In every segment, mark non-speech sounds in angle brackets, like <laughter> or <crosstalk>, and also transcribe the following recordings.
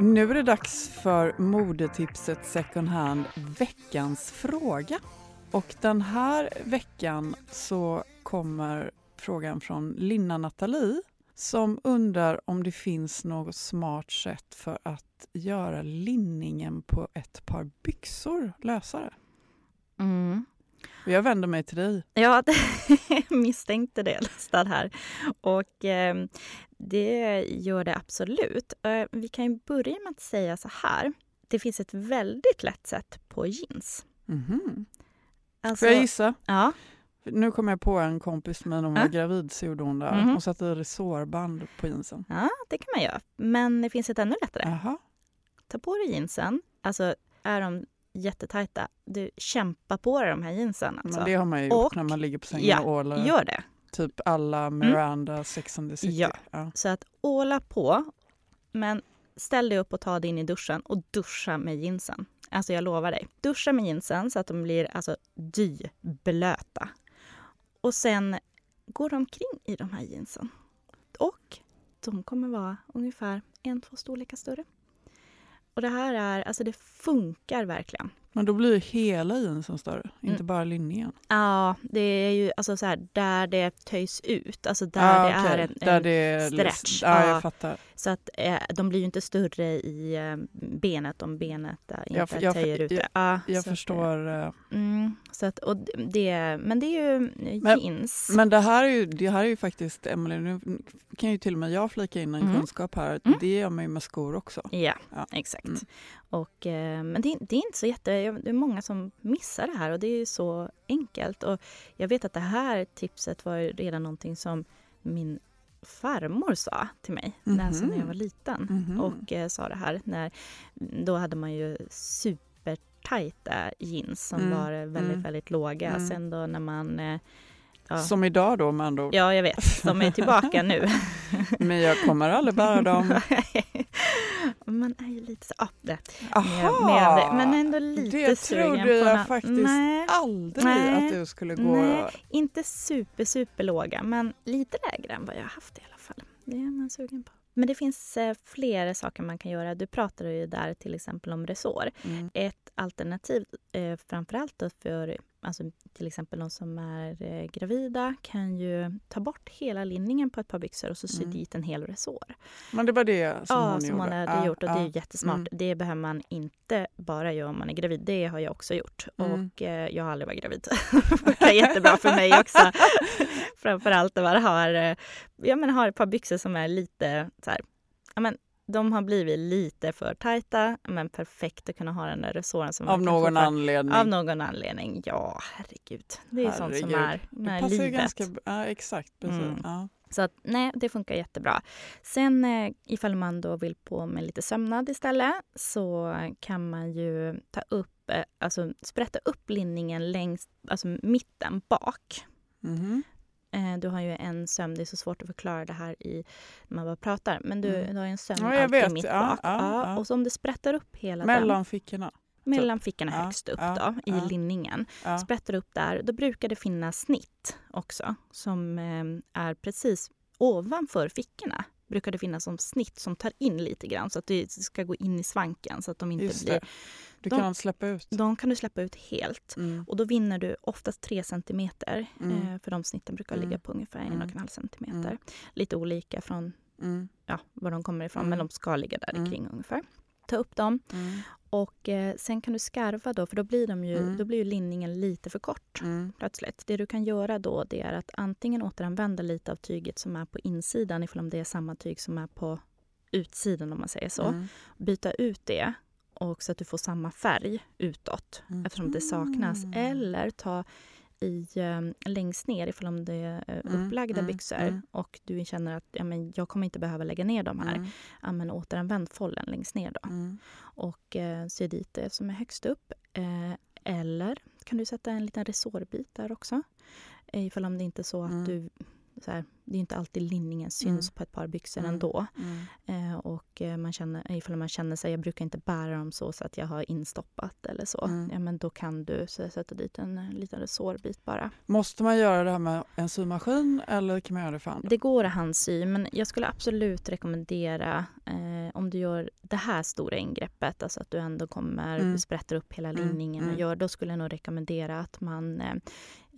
Nu är det dags för modetipset second hand, veckans fråga. Och den här veckan så kommer frågan från Linna Nathalie som undrar om det finns något smart sätt för att göra linningen på ett par byxor lösare. Mm. Jag vänder mig till dig. Ja, <laughs> misstänkte det nästan här. Och eh, det gör det absolut. Eh, vi kan ju börja med att säga så här. Det finns ett väldigt lätt sätt på jeans. Mhm. Alltså, Får jag gissa? Ja. Nu kom jag på en kompis med när hon Ja. var gravid så gjorde hon det. Mhm. Hon satte resårband på jeansen. ja, det kan man göra. Men det finns ett ännu lättare. Jaha. Ta på dig jeansen. Alltså, är de jättetajta, du kämpa på dig de här jeansen. Alltså. Men det har man ju gjort Och- när man ligger på sängen ja, och ålar. Gör det. Typ alla Miranda, Sex and the City. Ja. Ja. Så att åla på, men ställ dig upp och ta dig in i duschen och duscha med jeansen. Alltså jag lovar dig. Duscha med jeansen så att de blir alltså dyblöta. Och sen går omkring i de här jeansen. Och de kommer vara ungefär en, två storlekar större. Och det här är, alltså det funkar verkligen. Men då blir ju hela jeansen större, inte Mm. bara linjen. Ja, det är ju alltså så här där det töjs ut, alltså där Ah, det okej. är en, Där en det är stretch. Ja, Ja. jag fattar. Så att eh, de blir ju inte större i eh, benet om benet eh, inte Jag- töjer ut det. Ja, Jag att, förstår. eh, eh, mm, så att, och det, men det är ju Men- jeans. Men det här är ju, det här är ju faktiskt, Emelie, nu kan ju till och med jag flika in en Mm. kunskap här. Mm. Det gör man ju med skor också. Ja, Ja. exakt. Mm. Och, eh, men det, det är inte så jätte... Det är många som missar det här och det är ju så enkelt. Och jag vet att det här tipset var redan någonting som min farmor sa till mig när, alltså, när jag var liten. Mhm. och eh, sa det här. När, då hade man ju supertajta jeans som Mm, var väldigt, mm, väldigt låga. mm. Sen då när man... Eh, ja, Som idag då med andra ord. ja, jag vet. De är tillbaka nu. <laughs> Men jag kommer aldrig bära dem. <laughs> man är ju lite så... Ah, det. Aha! med, men ändå lite det sugen trodde jag nå- faktiskt Nej, aldrig Nej. att du skulle gå... Nej. inte super, super låga, men lite lägre än vad jag har haft i alla fall. Det är man sugen på. Men det finns eh, fler saker man kan göra. Du pratade ju där till exempel om resår. Mm. Ett alternativ, eh, framförallt för alltså, till exempel de som är eh, gravida, kan ju ta bort hela linningen på ett par byxor och så sy Mm. dit en hel resår. Men det var det som ja, hon som gjorde. hon hade Ja, gjort och det är jättesmart. Mm. Det behöver man inte bara göra om man är gravid. Det har jag också gjort. Mm. Och eh, jag har aldrig varit gravid. <laughs> det funkar jättebra för mig också. <laughs> Framförallt när man har, eh, ja, men har ett par byxor som är lite så här, ja, men, de har blivit lite för tajta, men perfekt att kunna ha den där resåren. Som Av någon anledning. Av någon anledning, ja herregud. Det är sånt som Herregud. är Det med ju livet. ganska Ja, exakt. Precis. Mm. Ja. Så att, nej, det funkar jättebra. Sen eh, ifall man då vill på med lite sömnad istället så kan man ju ta upp, eh, alltså sprätta upp linningen längs, alltså mitten bak. Mhm. Eh, du har ju en sömn, det är så svårt att förklara det här i när man bara pratar, men du, Mm. du har en sömn Ja, alltid vet. mitt Ja, bak. ja, ja. Och så om du sprättar upp hela den Mellan fickorna. mellan fickorna Ja, högst upp ja, då, i ja. linningen. Ja. Sprättar upp där, då brukar det finnas snitt också som eh, är precis ovanför fickorna. Brukar det finnas som snitt som tar in lite grann så att det ska gå in i svanken så att de inte Just blir... det. Du de- kan släppa ut. De kan du släppa ut helt. Mm. Och då vinner du oftast 3 centimeter. Mm. Eh, för de snitten brukar Mm. ligga på ungefär en Mm. centimeter. Mm. Lite olika från Mm. ja, var de kommer ifrån, Mm. men de ska ligga där Mm. kring ungefär. Ta upp dem Mm. Och eh, sen kan du skarva då, för då blir, de ju, Mm. då blir ju linningen lite för kort Mm. plötsligt. Det du kan göra då det är att antingen återanvända lite av tyget som är på insidan ifall om det är samma tyg som är på utsidan om man säger så. Mm. Byta ut det och så att du får samma färg utåt Mm. eftersom det saknas. Eller ta i eh, längst ner ifall om det är eh, Mm, upplagda mm, byxor mm. och du känner att ja, men jag kommer inte behöva lägga ner de här. Mm. Ja, men återanvänd follen längst ner då Mm. och eh, sy dit det som är högst upp. Eh, eller kan du sätta en liten resårbit där också. Eh, ifall om det inte är så att Mm. du... Så här, det är inte alltid linningen syns Mm. på ett par byxor Mm. ändå. Mm. Eh, och eh, man känner, ifall man känner sig, jag brukar inte bära dem så, så att jag har instoppat eller så. Mm. Ja, men då kan du så, sätta dit en, liten resårbit bara. Måste man göra det här med en symaskin eller kan man göra det för hand? Det går att handsy, men jag skulle absolut rekommendera eh, om du gör det här stora ingreppet, alltså att du ändå kommer Mm. sprätter upp hela Mm, linningen mm. och gör, då skulle jag nog rekommendera att man eh,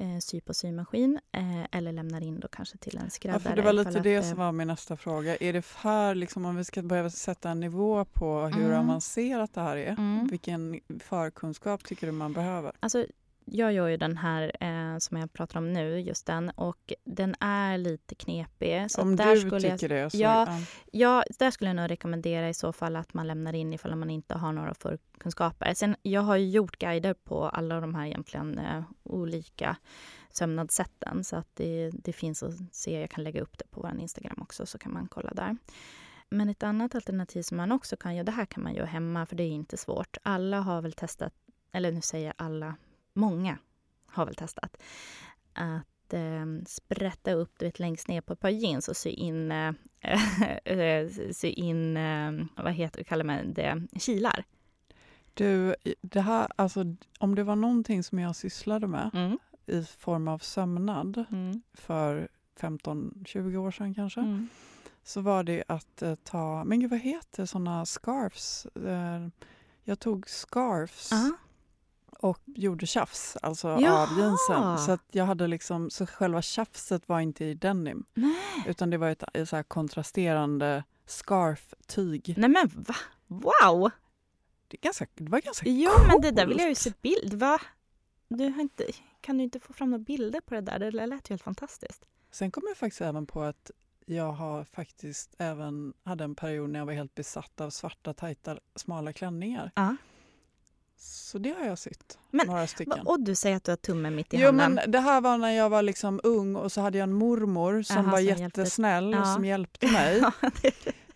eh, syr på symaskin eh, eller lämnar in då kanske till en Ja, skräddare. för det var lite det att, eh, som var min nästa fråga. Är det här, liksom, om vi ska börja sätta en nivå på hur Mm. avancerat det här är, Mm. vilken förkunskap tycker du man behöver? Alltså, jag gör ju den här eh, som jag pratar om nu, just den, och den är lite knepig. Så om där du skulle tycker jag, det så... Ja, ja. Ja, där skulle jag nog rekommendera i så fall att man lämnar in ifall man inte har några förkunskaper. Sen, jag har ju gjort guider på alla de här egentligen eh, olika sömnadssätten så att det, det finns att se. Jag kan lägga upp det på vår Instagram också så kan man kolla där. Men ett annat alternativ som man också kan göra, det här kan man göra hemma för det är inte svårt. Alla har väl testat, eller nu säger jag alla, många har väl testat att eh, sprätta upp du vet, längst ner på ett par jeans och sy in, eh, <laughs> eh, sy in eh, vad heter kallar man det, kilar. Du, det här, alltså, om det var någonting som jag sysslade med Mm. i form av sömnad Mm. för 15-20 år sedan kanske, Mm. så var det att eh, ta, men gud vad heter sådana scarfs? Eh, jag tog scarfs Ja. Och gjorde tjafs, alltså Jaha! av jeansen. Så att jag hade liksom, så själva tjafset var inte i denim, Nej. utan det var ett, ett så kontrasterande scarf-tyg. Nej men va? Wow! Det, är ganska, det var ganska Jo men det där vill jag ju coolt. se bild. Va? Du har inte, kan du inte få fram några bilder på det där? Det lät ju helt fantastiskt. Sen kom jag faktiskt även på att jag har faktiskt även hade en period när jag var helt besatt av svarta, tajta, smala klänningar. Ja. Så det har jag sytt, Men, några stycken. Och du säger att du har tummen mitt i Jo, handen. men det här var när jag var liksom ung och så hade jag en mormor som Jaha, var som hjälpte- jättesnäll och Ja. som hjälpte <laughs> mig.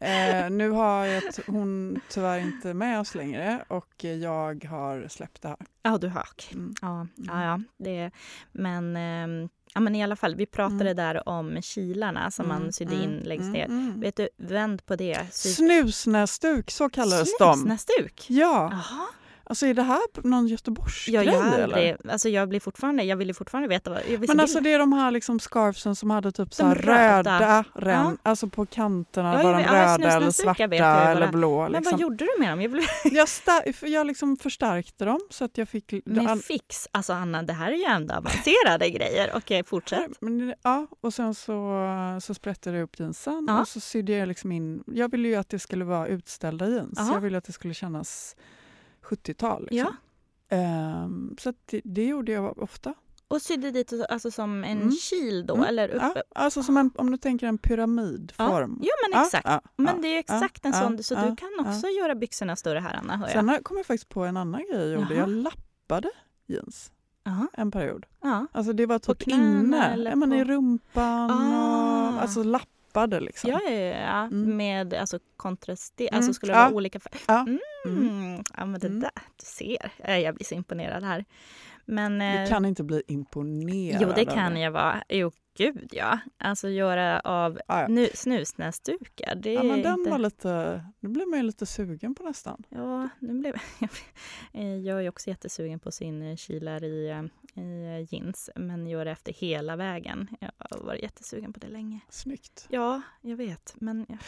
Eh, nu har jag hon tyvärr inte med oss längre och jag har släppt det här. Ja, du har. okej. Mm. Ja, ja, ja. Det, men, ehm, ja, men i alla fall, vi pratade Mm. där om kilarna som man sydde in längst ner. mm. Vet du, vänd på det. Sy- Snusnäsduk, så kallades de. Snusnäsduk? Ja, Jaha. Alltså är det här någon Göteborgsgrej Ja, jag, aldrig, alltså jag, blir fortfarande, jag vill fortfarande veta vad... Jag Men alltså det är de här liksom scarfsen som hade typ så här röda. röda rem, Ja. alltså på kanterna Ja, var de röda eller svarta eller blå. Men Liksom. vad gjorde du med dem? Jag vill... <laughs> Jag, sta- jag liksom förstärkte dem så att jag fick... Med fix? Alltså Anna, det här är ju ändå avancerade <laughs> grejer. Okej, fortsätt. Men, ja, och sen så, så sprättade jag upp jeansen Ja. och så sydde jag liksom in... Jag ville ju att det skulle vara utställda jeans. Aha. Jag ville att det skulle kännas 70-tal. Liksom. Ja. Ehm, så det, det gjorde jag ofta. Och sydde dit alltså som en Mm. kil då, Mm. eller uppe? Ja, alltså som en, om du tänker en pyramidform. Ja, men exakt. Ja, ja, Men ja, det är exakt en ja, sån, så ja, du ja, kan också göra byxorna större här Anna, hör jag. Sen kom jag faktiskt på en annan grej jag gjorde. Jag lappade jeans Jaha, en period. ja. Alltså det var typ inne. eller Ja, men I rumpan Ah. och alltså lappade liksom. Ja, ja, ja. Mm. med alltså kontraster, Mm, alltså skulle det ja. vara olika färger. Ja. Mm. Mm. Ja, men det Mm. där, du ser. Eh, Jag blir så imponerad här. Men, Du eh, kan inte bli imponerad jo, det kan jag vara. Jo, gud ja. Alltså göra av Ja, ja. nu, snusnäsdukar. Det Ja, men den inte... var lite, nu blir man ju lite sugen på nästan. Ja, nu blev <laughs> jag är ju också jättesugen på sin eh, kilar i, i eh, jeans, men gör det efter hela vägen. Jag har varit jättesugen på det länge. Snyggt. Ja, jag vet, men jag,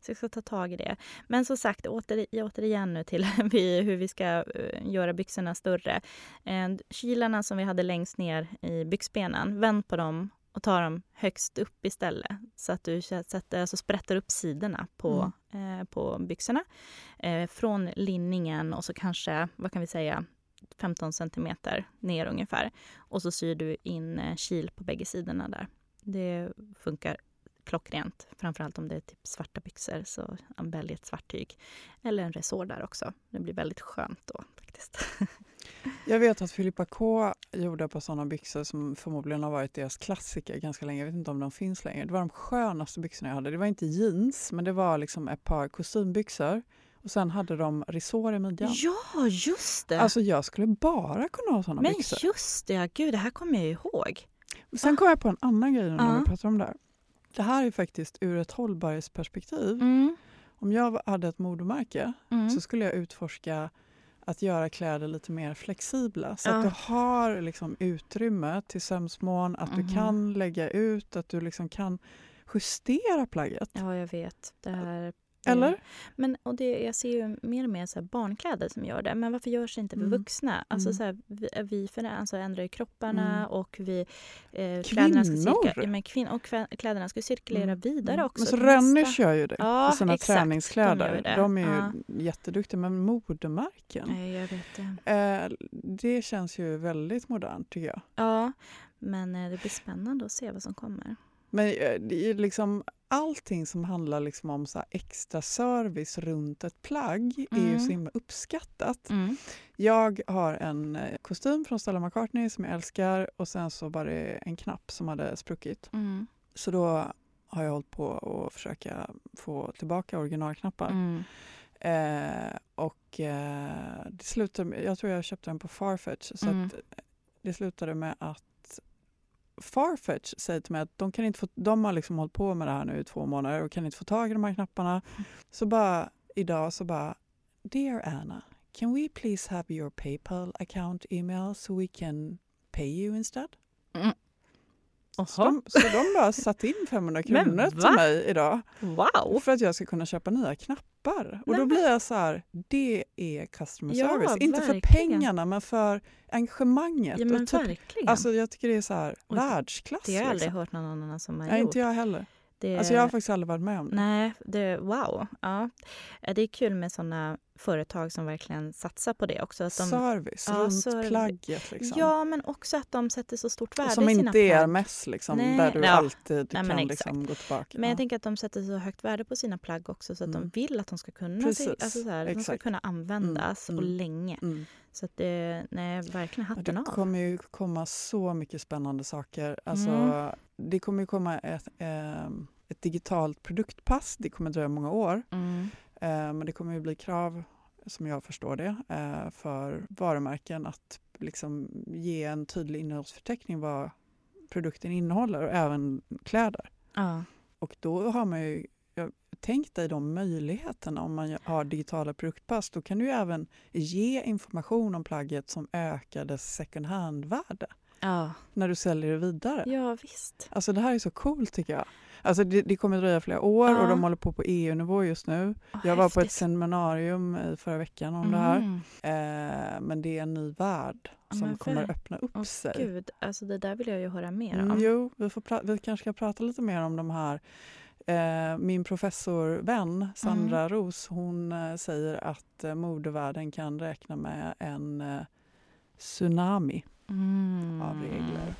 så jag ska ta tag i det. Men som sagt, åter, återigen nu till <laughs> hur vi ska eh, göra byxorna större. Eh, Kilarna som vi hade längst ner i byxbenen, vänd på dem och ta dem högst upp istället. Så att du sätter, alltså sprättar upp sidorna på, eh, på byxorna. Eh, från linningen och så kanske, vad kan vi säga, 15 centimeter ner ungefär. Och så syr du in eh, kil på bägge sidorna där. Det funkar klockrent. Framförallt om det är typ svarta byxor så välj ett svart tyg. Eller en resår där också. Det blir väldigt skönt då faktiskt. <laughs> Jag vet att Filippa K gjorde på sådana byxor som förmodligen har varit deras klassiker ganska länge. Jag vet inte om de finns längre. Det var de skönaste byxorna jag hade. Det var inte jeans, men det var liksom ett par kostymbyxor. Och sen hade de resår i midjan. Ja, just det! Alltså jag skulle bara kunna ha sådana Men byxor. just det, gud det här kommer jag ihåg. Sen kom jag på en annan grej när Ja. vi pratar om det här. Det här är faktiskt ur ett hållbarhetsperspektiv. Mm. Om jag hade ett modemärke Mm. så skulle jag utforska att göra kläder lite mer flexibla. Så Ja. att du har liksom utrymme till sömsmån, att Mhm. du kan lägga ut, att du liksom kan justera plagget. Ja, jag vet. Det här Eller? Men och det, jag ser ju mer och mer så barnkläder som gör det. Men varför görs det inte för Mm. vuxna? Alltså Mm. så här, vi, vi för, alltså ändrar ju kropparna Mm. och vi, eh, kläderna ska cirka, ja, men kvin, och kläderna ska cirkulera Mm. vidare Mm. också. Men så Rennish gör ju det Ja, för sina exakt. De träningskläder. det. De är ju Ja. jätteduktiga, men modemärken, Nej, jag vet det. eh, det känns ju väldigt modernt tycker jag. Ja, men eh, det blir spännande att se vad som kommer. Men eh, det är liksom allting som handlar liksom om så här extra service runt ett plagg är ju Mm. så himla uppskattat. Mm. Jag har en eh, kostym från Stella McCartney som jag älskar och sen så var det en knapp som hade spruckit. Mm. Så då har jag hållit på att försöka få tillbaka originalknappar. Mm. Eh, och eh, det slutade med, jag tror jag köpte den på Farfetch så Mm. att det slutade med att Farfetch säger till mig att de, kan inte få, de har liksom hållit på med det här nu i två månader och kan inte få tag i de här knapparna. Så bara idag så bara Dear Anna, can we please have your Paypal account email so we can pay you instead? Så Jaha. de, så de bara satt in 500 <laughs> Men kronor till mig idag Wow! för att jag ska kunna köpa nya knappar. Och Nej, då blir jag så här, det är customer Ja, service. Inte för verkligen. pengarna men för engagemanget. Ja, men och typ, verkligen. alltså, jag tycker det är så här, Och världsklass. det har jag aldrig liksom. hört någon annan som har Nej, gjort. inte jag heller. Det, Alltså, jag har faktiskt aldrig varit med om det. Nej, det, wow. Ja. Det är kul med såna företag som verkligen satsar på det också. Att de, Service Ja, runt serv- plagget. Liksom. Ja, men också att de sätter så stort värde som i sina inte är plagg. Hermes, liksom, Nej, där du ja. alltid Nej, kan liksom, gå tillbaka. Men jag Ja. tänker att de sätter så högt värde på sina plagg också så att Mm. de vill att de ska kunna, alltså så här, de ska kunna användas Mm, och mm. länge. Mm. Så att det, nej, verkligen hatten Det av. kommer ju komma så mycket spännande saker. Alltså, Mm. Det kommer ju komma ett, ehm, ett digitalt produktpass. Det kommer dröja många år. Mm. Eh, Men det kommer ju bli krav, som jag förstår det, eh, för varumärken att liksom ge en tydlig innehållsförteckning vad produkten innehåller och även kläder. Ja. Och då har man ju, tänk dig de möjligheterna om man har digitala produktpass. Då kan du ju även ge information om plagget som ökar dess second hand-värde Ja. när du säljer det vidare. ja, visst. Alltså det här är så coolt tycker jag. Alltså det, det kommer dröja flera år Ja. och de håller på på EU-nivå just nu. Åh, Jag var på ett häftigt. seminarium i förra veckan om det här. Mm. Eh, men det är en ny värld som men kommer öppna upp Åh, sig. Gud, alltså det där vill jag ju höra mer Mm, om. jo, vi, får vi kanske ska prata lite mer om de här. Eh, min professorvän Sandra Mm. Ros hon eh, säger att eh, modevärlden kan räkna med en tsunami Mm. av regler.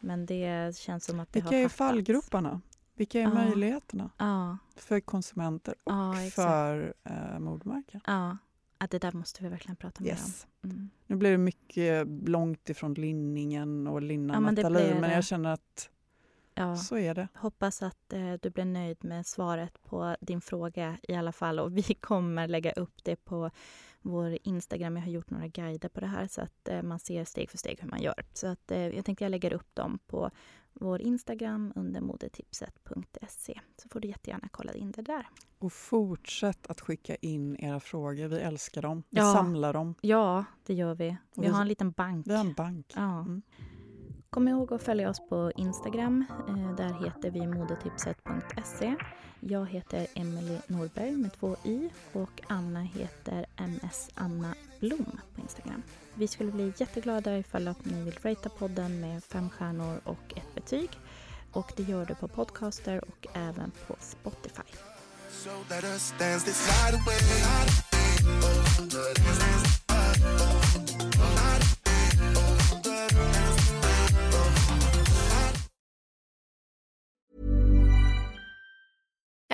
Men det känns som att det Vilka har är fattats. fallgroparna? Vilka är Ja. möjligheterna Ja, för konsumenter och exakt. för eh, modemärken? ja. Det där måste vi verkligen prata mer Yes. om. Mm. Nu blir det mycket långt ifrån linningen och linnan Ja, men Nathalie, men jag känner att Ja. så är det. Hoppas att eh, du blir nöjd med svaret på din fråga i alla fall. Och vi kommer lägga upp det på vår Instagram. Jag har gjort några guider på det här så att eh, man ser steg för steg hur man gör. Så att eh, jag tänkte jag lägger upp dem på vår Instagram under modetipset.se. Så får du jättegärna kolla in det där. Och fortsätt att skicka in era frågor. Vi älskar dem. Vi Ja. samlar dem. Ja, det gör vi. Vi- har en liten bank. Vi har en bank. Ja. Mm. Kom ihåg att följa oss på Instagram. Eh, där heter vi modetipset.se. Jag heter Emelie Norberg med två i och Anna heter MS Anna Blom på Instagram. Vi skulle bli jätteglada ifall att ni vill ratea podden med fem stjärnor och ett betyg. Och det gör du på Podcaster och även på Spotify. So